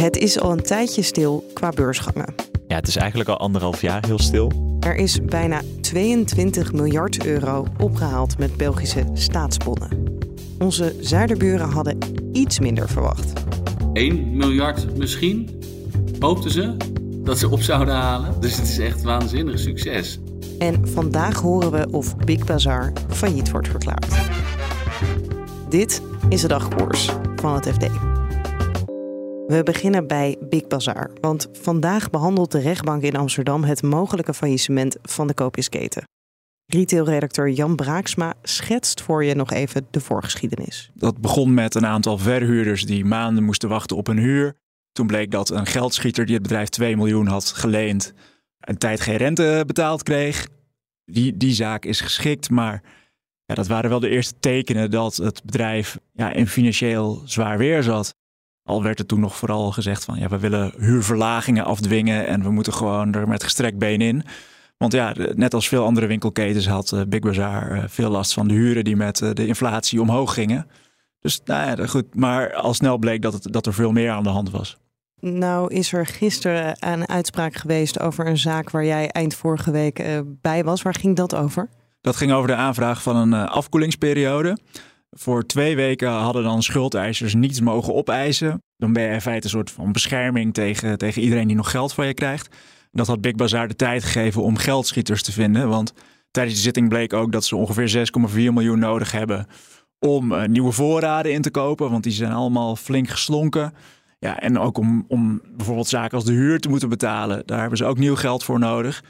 Het is al een tijdje stil qua beursgangen. Ja, het is eigenlijk al anderhalf jaar heel stil. Er is bijna 22 miljard euro opgehaald met Belgische staatsbonnen. Onze zuiderburen hadden iets minder verwacht. 1 miljard misschien, hoopten ze dat ze op zouden halen. Dus het is echt waanzinnig succes. En vandaag horen we of Big Bazaar failliet wordt verklaard. Dit is de dagkoers van het FD. We beginnen bij Big Bazaar, want vandaag behandelt de rechtbank in Amsterdam het mogelijke faillissement van de koopjesketen. Retailredacteur Jan Braaksma schetst voor je nog even de voorgeschiedenis. Dat begon met een aantal verhuurders die maanden moesten wachten op een huur. Toen bleek dat een geldschieter die het bedrijf 2 miljoen had geleend, een tijd geen rente betaald kreeg. Die, die zaak is geschikt, maar ja, dat waren wel de eerste tekenen dat het bedrijf ja, in financieel zwaar weer zat. Al werd er toen nog vooral gezegd van ja, we willen huurverlagingen afdwingen en we moeten gewoon er met gestrekt been in. Want ja, net als veel andere winkelketens had eh, Big Bazaar eh, veel last van de huren die met eh, de inflatie omhoog gingen. Dus nou ja, goed. Maar al snel bleek dat, het, dat er veel meer aan de hand was. Nou is er gisteren een uitspraak geweest over een zaak waar jij eind vorige week bij was. Waar ging dat over? Dat ging over de aanvraag van een afkoelingsperiode. Voor twee weken hadden dan schuldeisers niets mogen opeisen. Dan ben je in feite een soort van bescherming tegen, tegen iedereen die nog geld van je krijgt. Dat had Big Bazaar de tijd gegeven om geldschieters te vinden. Want tijdens de zitting bleek ook dat ze ongeveer 6,4 miljoen nodig hebben om uh, nieuwe voorraden in te kopen. Want die zijn allemaal flink geslonken. Ja, en ook om, om bijvoorbeeld zaken als de huur te moeten betalen. Daar hebben ze ook nieuw geld voor nodig.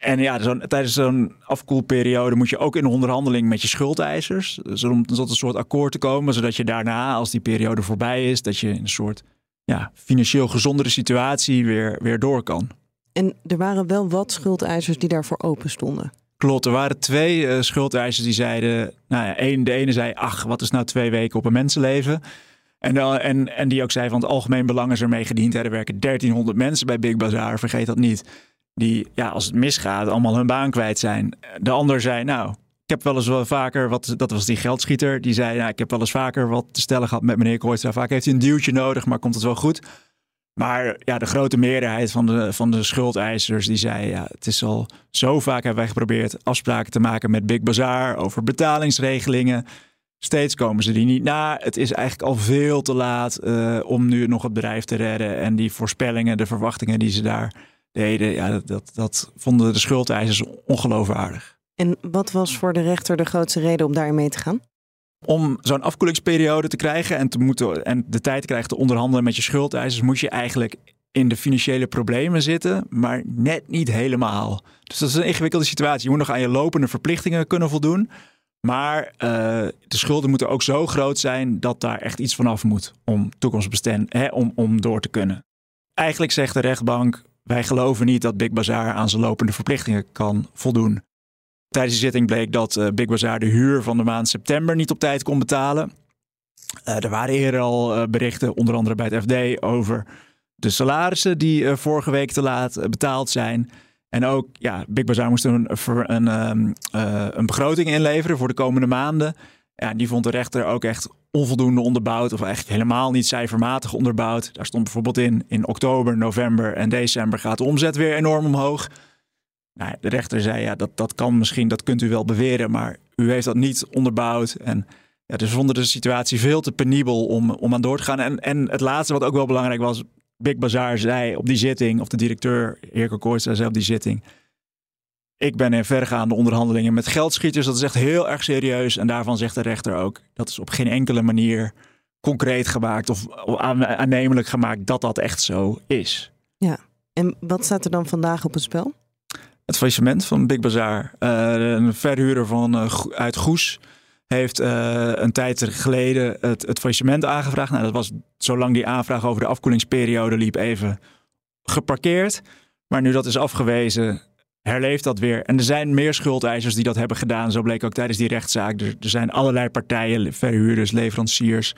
En ja, zo tijdens zo'n afkoelperiode moet je ook in onderhandeling met je schuldeisers. Dus om tot een soort akkoord te komen, zodat je daarna, als die periode voorbij is, dat je in een soort ja, financieel gezondere situatie weer, weer door kan. En er waren wel wat schuldeisers die daarvoor open stonden. Klopt, er waren twee uh, schuldeisers die zeiden, nou ja, een, de ene zei, ach, wat is nou twee weken op een mensenleven? En, uh, en, en die ook zei van het algemeen belang is ermee gediend. Er werken 1300 mensen bij Big Bazaar, vergeet dat niet die, ja, als het misgaat, allemaal hun baan kwijt zijn. De ander zei, nou, ik heb wel eens wel vaker, wat, dat was die geldschieter, die zei, nou, ik heb wel eens vaker wat te stellen gehad met meneer Kooitstra. Vaak heeft hij een duwtje nodig, maar komt het wel goed. Maar ja, de grote meerderheid van de, van de schuldeisers die zei, ja, het is al zo vaak hebben wij geprobeerd afspraken te maken met Big Bazaar over betalingsregelingen. Steeds komen ze die niet na. Het is eigenlijk al veel te laat uh, om nu nog het bedrijf te redden. En die voorspellingen, de verwachtingen die ze daar deden, ja, dat, dat, dat vonden de schuldeisers ongeloofwaardig. En wat was voor de rechter de grootste reden om daarin mee te gaan? Om zo'n afkoelingsperiode te krijgen en, te moeten, en de tijd te krijgen te onderhandelen met je schuldeisers, moet je eigenlijk in de financiële problemen zitten, maar net niet helemaal. Dus dat is een ingewikkelde situatie. Je moet nog aan je lopende verplichtingen kunnen voldoen. Maar uh, de schulden moeten ook zo groot zijn dat daar echt iets vanaf moet om toekomstbestand, hè, om, om door te kunnen. Eigenlijk zegt de rechtbank: wij geloven niet dat Big Bazaar aan zijn lopende verplichtingen kan voldoen. Tijdens de zitting bleek dat uh, Big Bazaar de huur van de maand september niet op tijd kon betalen. Uh, er waren eerder al uh, berichten, onder andere bij het FD, over de salarissen die vorige week te laat betaald zijn. En ook, ja, Big Bazaar moest een, een, een, een begroting inleveren voor de komende maanden. Ja, die vond de rechter ook echt onvoldoende onderbouwd of eigenlijk helemaal niet cijfermatig onderbouwd. Daar stond bijvoorbeeld in, in oktober, november en december gaat de omzet weer enorm omhoog. Nou, de rechter zei, ja, dat, dat kan misschien, dat kunt u wel beweren, maar u heeft dat niet onderbouwd. En ja, dus vonden de situatie veel te penibel om, om aan door te gaan. En, en het laatste wat ook wel belangrijk was, Big Bazaar zei op die zitting, of de directeur Eerko Kooijstra zei op die zitting, ik ben in vergaande onderhandelingen met geldschieters. Dat is echt heel erg serieus. En daarvan zegt de rechter ook, dat is op geen enkele manier concreet gemaakt of aannemelijk gemaakt dat dat echt zo is. Ja, en wat staat er dan vandaag op het spel? Het faillissement van Big Bazaar. Uh, een verhuurder van, uh, uit Goes heeft een tijd geleden het, het faillissement aangevraagd. Nou, dat was zolang die aanvraag over de afkoelingsperiode liep even geparkeerd. Maar nu dat is afgewezen, herleeft dat weer. En er zijn meer schuldeisers die dat hebben gedaan. Zo bleek ook tijdens die rechtszaak. Er, er zijn allerlei partijen, verhuurders, leveranciers,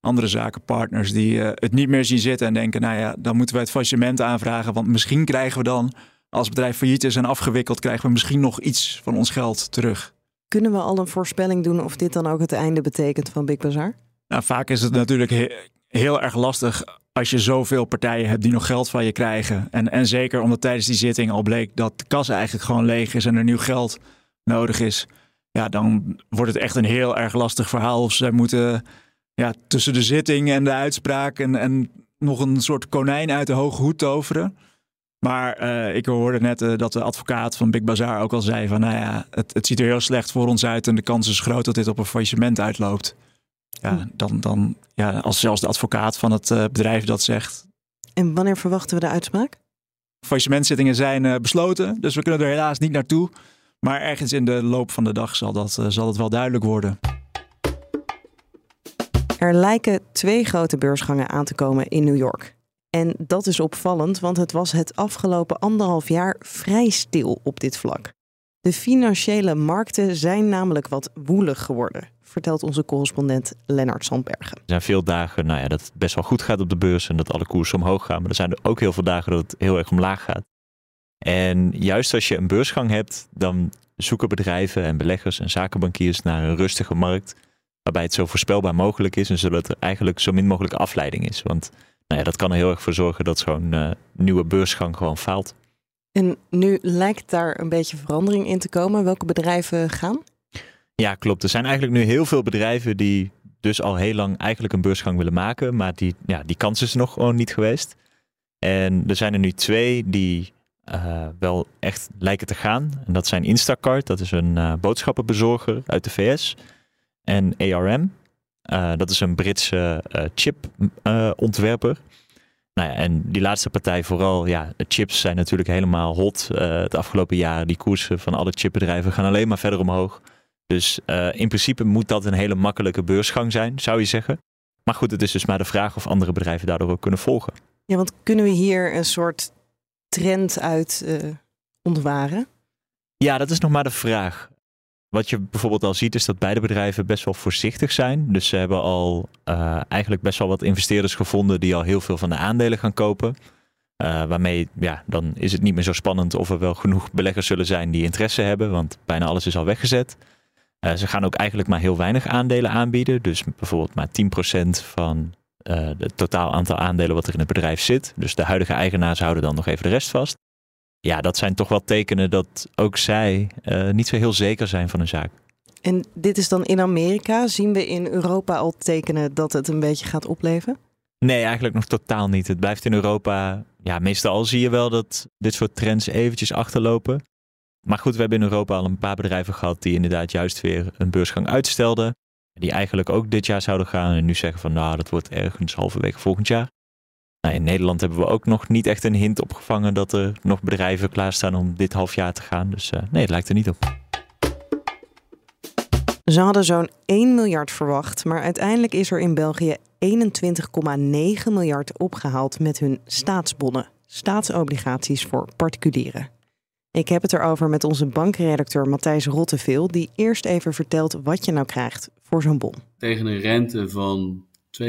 andere zakenpartners die uh, het niet meer zien zitten en denken, nou ja, dan moeten we het faillissement aanvragen, want misschien krijgen we dan, als het bedrijf failliet is en afgewikkeld, krijgen we misschien nog iets van ons geld terug. Kunnen we al een voorspelling doen of dit dan ook het einde betekent van Big Bazaar? Nou, vaak is het natuurlijk heel erg lastig als je zoveel partijen hebt die nog geld van je krijgen. En, en zeker omdat tijdens die zitting al bleek dat de kas eigenlijk gewoon leeg is en er nieuw geld nodig is. Ja, dan wordt het echt een heel erg lastig verhaal. Of ze moeten ja, tussen de zitting en de uitspraak en, en nog een soort konijn uit de hoge hoed toveren. Maar uh, ik hoorde net uh, dat de advocaat van Big Bazaar ook al zei van, nou ja, het, het ziet er heel slecht voor ons uit en de kans is groot dat dit op een faillissement uitloopt. Ja, dan, dan ja, als zelfs de advocaat van het uh, bedrijf dat zegt. En wanneer verwachten we de uitspraak? Faillissementzittingen zijn besloten, dus we kunnen er helaas niet naartoe. Maar ergens in de loop van de dag zal dat, zal het wel duidelijk worden. Er lijken twee grote beursgangen aan te komen in New York. En dat is opvallend, want het was het afgelopen anderhalf jaar vrij stil op dit vlak. De financiële markten zijn namelijk wat woelig geworden, vertelt onze correspondent Lennart Sandbergen. Er zijn veel dagen nou ja, dat het best wel goed gaat op de beurs en dat alle koersen omhoog gaan. Maar er zijn er ook heel veel dagen dat het heel erg omlaag gaat. En juist als je een beursgang hebt, dan zoeken bedrijven en beleggers en zakenbankiers naar een rustige markt waarbij het zo voorspelbaar mogelijk is en zodat er eigenlijk zo min mogelijk afleiding is. Want nou ja, dat kan er heel erg voor zorgen dat zo'n uh, nieuwe beursgang gewoon faalt. En nu lijkt daar een beetje verandering in te komen. Welke bedrijven gaan? Ja, klopt. Er zijn eigenlijk nu heel veel bedrijven die dus al heel lang eigenlijk een beursgang willen maken, maar die, ja, die kans is nog gewoon niet geweest. En er zijn er nu twee die uh, wel echt lijken te gaan. En dat zijn Instacart, dat is een uh, boodschappenbezorger uit de VS en ARM. Uh, dat is een Britse chipontwerper. nou ja, en die laatste partij vooral, ja, chips zijn natuurlijk helemaal hot het afgelopen jaar. Die koersen van alle chipbedrijven gaan alleen maar verder omhoog. Dus in principe moet dat een hele makkelijke beursgang zijn, zou je zeggen. Maar goed, het is dus maar de vraag of andere bedrijven daardoor ook kunnen volgen. Ja, want kunnen we hier een soort trend uit ontwaren? Ja, dat is nog maar de vraag. Wat je bijvoorbeeld al ziet is dat beide bedrijven best wel voorzichtig zijn. Dus ze hebben al uh, eigenlijk best wel wat investeerders gevonden die al heel veel van de aandelen gaan kopen. Uh, waarmee, ja, dan is het niet meer zo spannend of er wel genoeg beleggers zullen zijn die interesse hebben, want bijna alles is al weggezet. Uh, ze gaan ook eigenlijk maar heel weinig aandelen aanbieden. Dus bijvoorbeeld maar 10% van het totaal aantal aandelen wat er in het bedrijf zit. Dus de huidige eigenaars houden dan nog even de rest vast ja, dat zijn toch wel tekenen dat ook zij uh, niet zo heel zeker zijn van een zaak. En dit is dan in Amerika. Zien we in Europa al tekenen dat het een beetje gaat opleven? Nee, eigenlijk nog totaal niet. Het blijft in Europa. Ja, meestal zie je wel dat dit soort trends eventjes achterlopen. Maar goed, we hebben in Europa al een paar bedrijven gehad die inderdaad juist weer een beursgang uitstelden. Die eigenlijk ook dit jaar zouden gaan en nu zeggen van nou, dat wordt ergens halverwege volgend jaar. Nou, in Nederland hebben we ook nog niet echt een hint opgevangen dat er nog bedrijven klaarstaan om dit half jaar te gaan. Dus uh, nee, het lijkt er niet op. Ze hadden zo'n 1 miljard verwacht, maar uiteindelijk is er in België 21,9 miljard opgehaald met hun staatsbonnen, staatsobligaties voor particulieren. Ik heb het erover met onze bankredacteur Matthijs Rotteveel, die eerst even vertelt wat je nou krijgt voor zo'n bon. Tegen een rente van 2,81%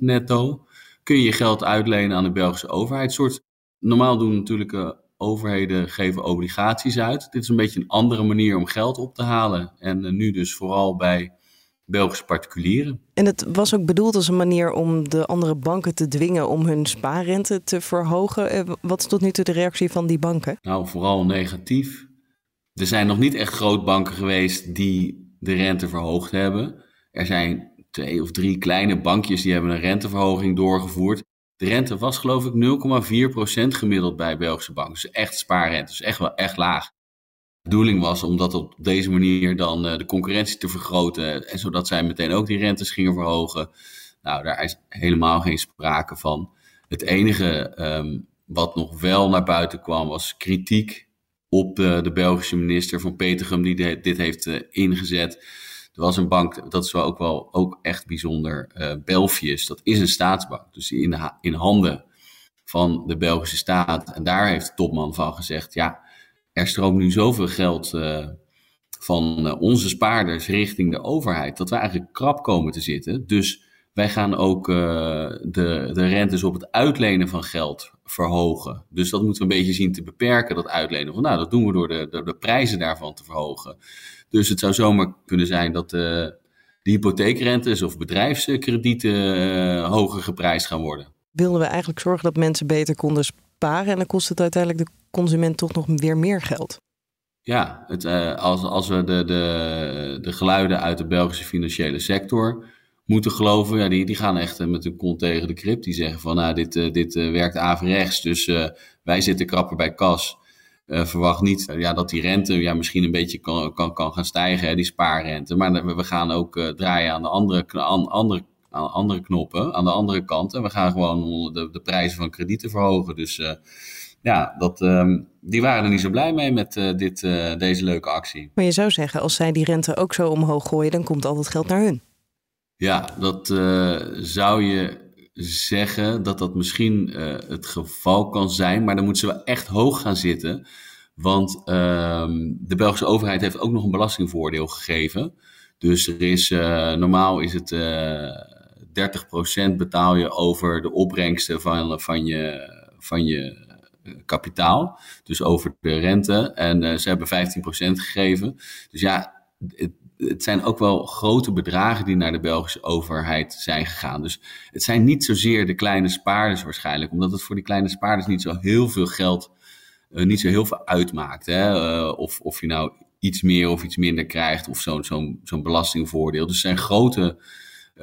netto kun je geld uitlenen aan de Belgische overheid. Soort, normaal doen natuurlijke overheden geven obligaties uit. Dit is een beetje een andere manier om geld op te halen. En eh, nu dus vooral bij Belgische particulieren. En het was ook bedoeld als een manier om de andere banken te dwingen om hun spaarrente te verhogen. Eh, wat is tot nu toe de reactie van die banken? Nou, vooral negatief. Er zijn nog niet echt grootbanken geweest die de rente verhoogd hebben. Er zijn twee of drie kleine bankjes die hebben een renteverhoging doorgevoerd. De rente was geloof ik 0,4% gemiddeld bij Belgische banken. Dus echt spaarrente, dus echt wel echt laag. De bedoeling was om dat op deze manier dan uh, de concurrentie te vergroten. En zodat zij meteen ook die rentes gingen verhogen. Nou, daar is helemaal geen sprake van. Het enige um, wat nog wel naar buiten kwam was kritiek op de Belgische minister van Petergem die dit heeft ingezet. Er was een bank, dat is wel ook wel ook echt bijzonder, Belfius. Dat is een staatsbank, dus in, de, in handen van de Belgische staat. En daar heeft de topman van gezegd, ja, er stroomt nu zoveel geld van eh, onze spaarders richting de overheid, dat we eigenlijk krap komen te zitten. Dus wij gaan ook uh, de, de rentes op het uitlenen van geld verhogen. Dus dat moeten we een beetje zien te beperken, dat uitlenen. Van, nou, dat doen we door de, de, de prijzen daarvan te verhogen. Dus het zou zomaar kunnen zijn dat uh, de hypotheekrentes of bedrijfskredieten hoger geprijsd gaan worden. Wilden we eigenlijk zorgen dat mensen beter konden sparen en dan kost het uiteindelijk de consument toch nog weer meer geld? Ja, het, uh, als, als we de, de, de geluiden uit de Belgische financiële sector moeten geloven, ja, die, die gaan echt met hun kont tegen de krip. Die zeggen van, nou, dit, uh, dit werkt averechts, dus wij zitten krapper bij kas. verwacht niet ja, dat die rente ja, misschien een beetje kan, kan, kan gaan stijgen, hè, die spaarrente. Maar we gaan ook draaien aan de andere, andere, andere knoppen, aan de andere kant. En we gaan gewoon de, de prijzen van kredieten verhogen. Dus ja, dat, ehm, die waren er niet zo blij mee met uh, dit, uh, deze leuke actie. Maar je zou zeggen, als zij die rente ook zo omhoog gooien, dan komt al het geld naar hun. Ja, dat uh, zou je zeggen dat dat misschien het geval kan zijn, maar dan moeten ze wel echt hoog gaan zitten. Want ehm, de Belgische overheid heeft ook nog een belastingvoordeel gegeven. Dus er is, normaal is het 30% betaal je over de opbrengsten van, van je, van je kapitaal, dus over de rente. En uh, ze hebben 15% gegeven. Dus ja, het, het, zijn ook wel grote bedragen die naar de Belgische overheid zijn gegaan. Dus het zijn niet zozeer de kleine spaarders waarschijnlijk, omdat het voor die kleine spaarders niet zo heel veel geld, uh, niet zo heel veel uitmaakt. Hè? Uh, of, of je nou iets meer of iets minder krijgt, of zo'n zo'n zo'n belastingvoordeel. Dus het zijn grote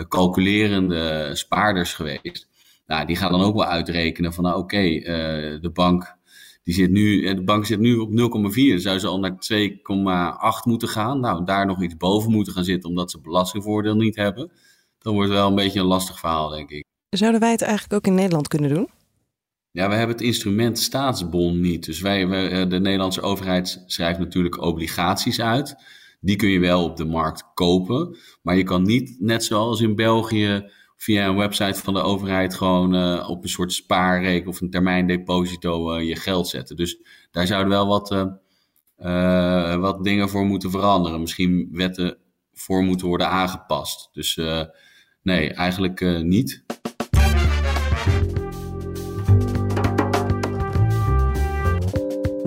calculerende spaarders geweest. Nou, die gaan dan ook wel uitrekenen van, nou oké, okay, uh, de bank die zit nu, eh, de bank zit nu op 0,4. Zou ze al naar 2,8 moeten gaan? Nou, daar nog iets boven moeten gaan zitten omdat ze belastingvoordeel niet hebben. Dan wordt het wel een beetje een lastig verhaal, denk ik. Zouden wij het eigenlijk ook in Nederland kunnen doen? Ja, we hebben het instrument staatsbon niet. Dus wij, wij, eh, de Nederlandse overheid schrijft natuurlijk obligaties uit. Die kun je wel op de markt kopen. Maar je kan niet, net zoals in België, via een website van de overheid gewoon uh, op een soort spaarrekening of een termijndeposito uh, je geld zetten. Dus daar zouden wel wat, uh, wat dingen voor moeten veranderen. Misschien wetten voor moeten worden aangepast. Dus nee, eigenlijk niet.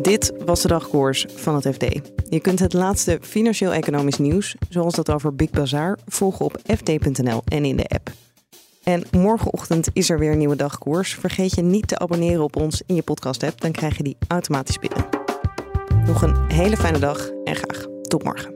Dit was de dagkoers van het FD. Je kunt het laatste financieel-economisch nieuws, zoals dat over Big Bazaar, volgen op fd.nl en in de app. En morgenochtend is er weer een nieuwe dagkoers. Vergeet je niet te abonneren op ons in je podcast-app, dan krijg je die automatisch binnen. Nog een hele fijne dag en graag tot morgen.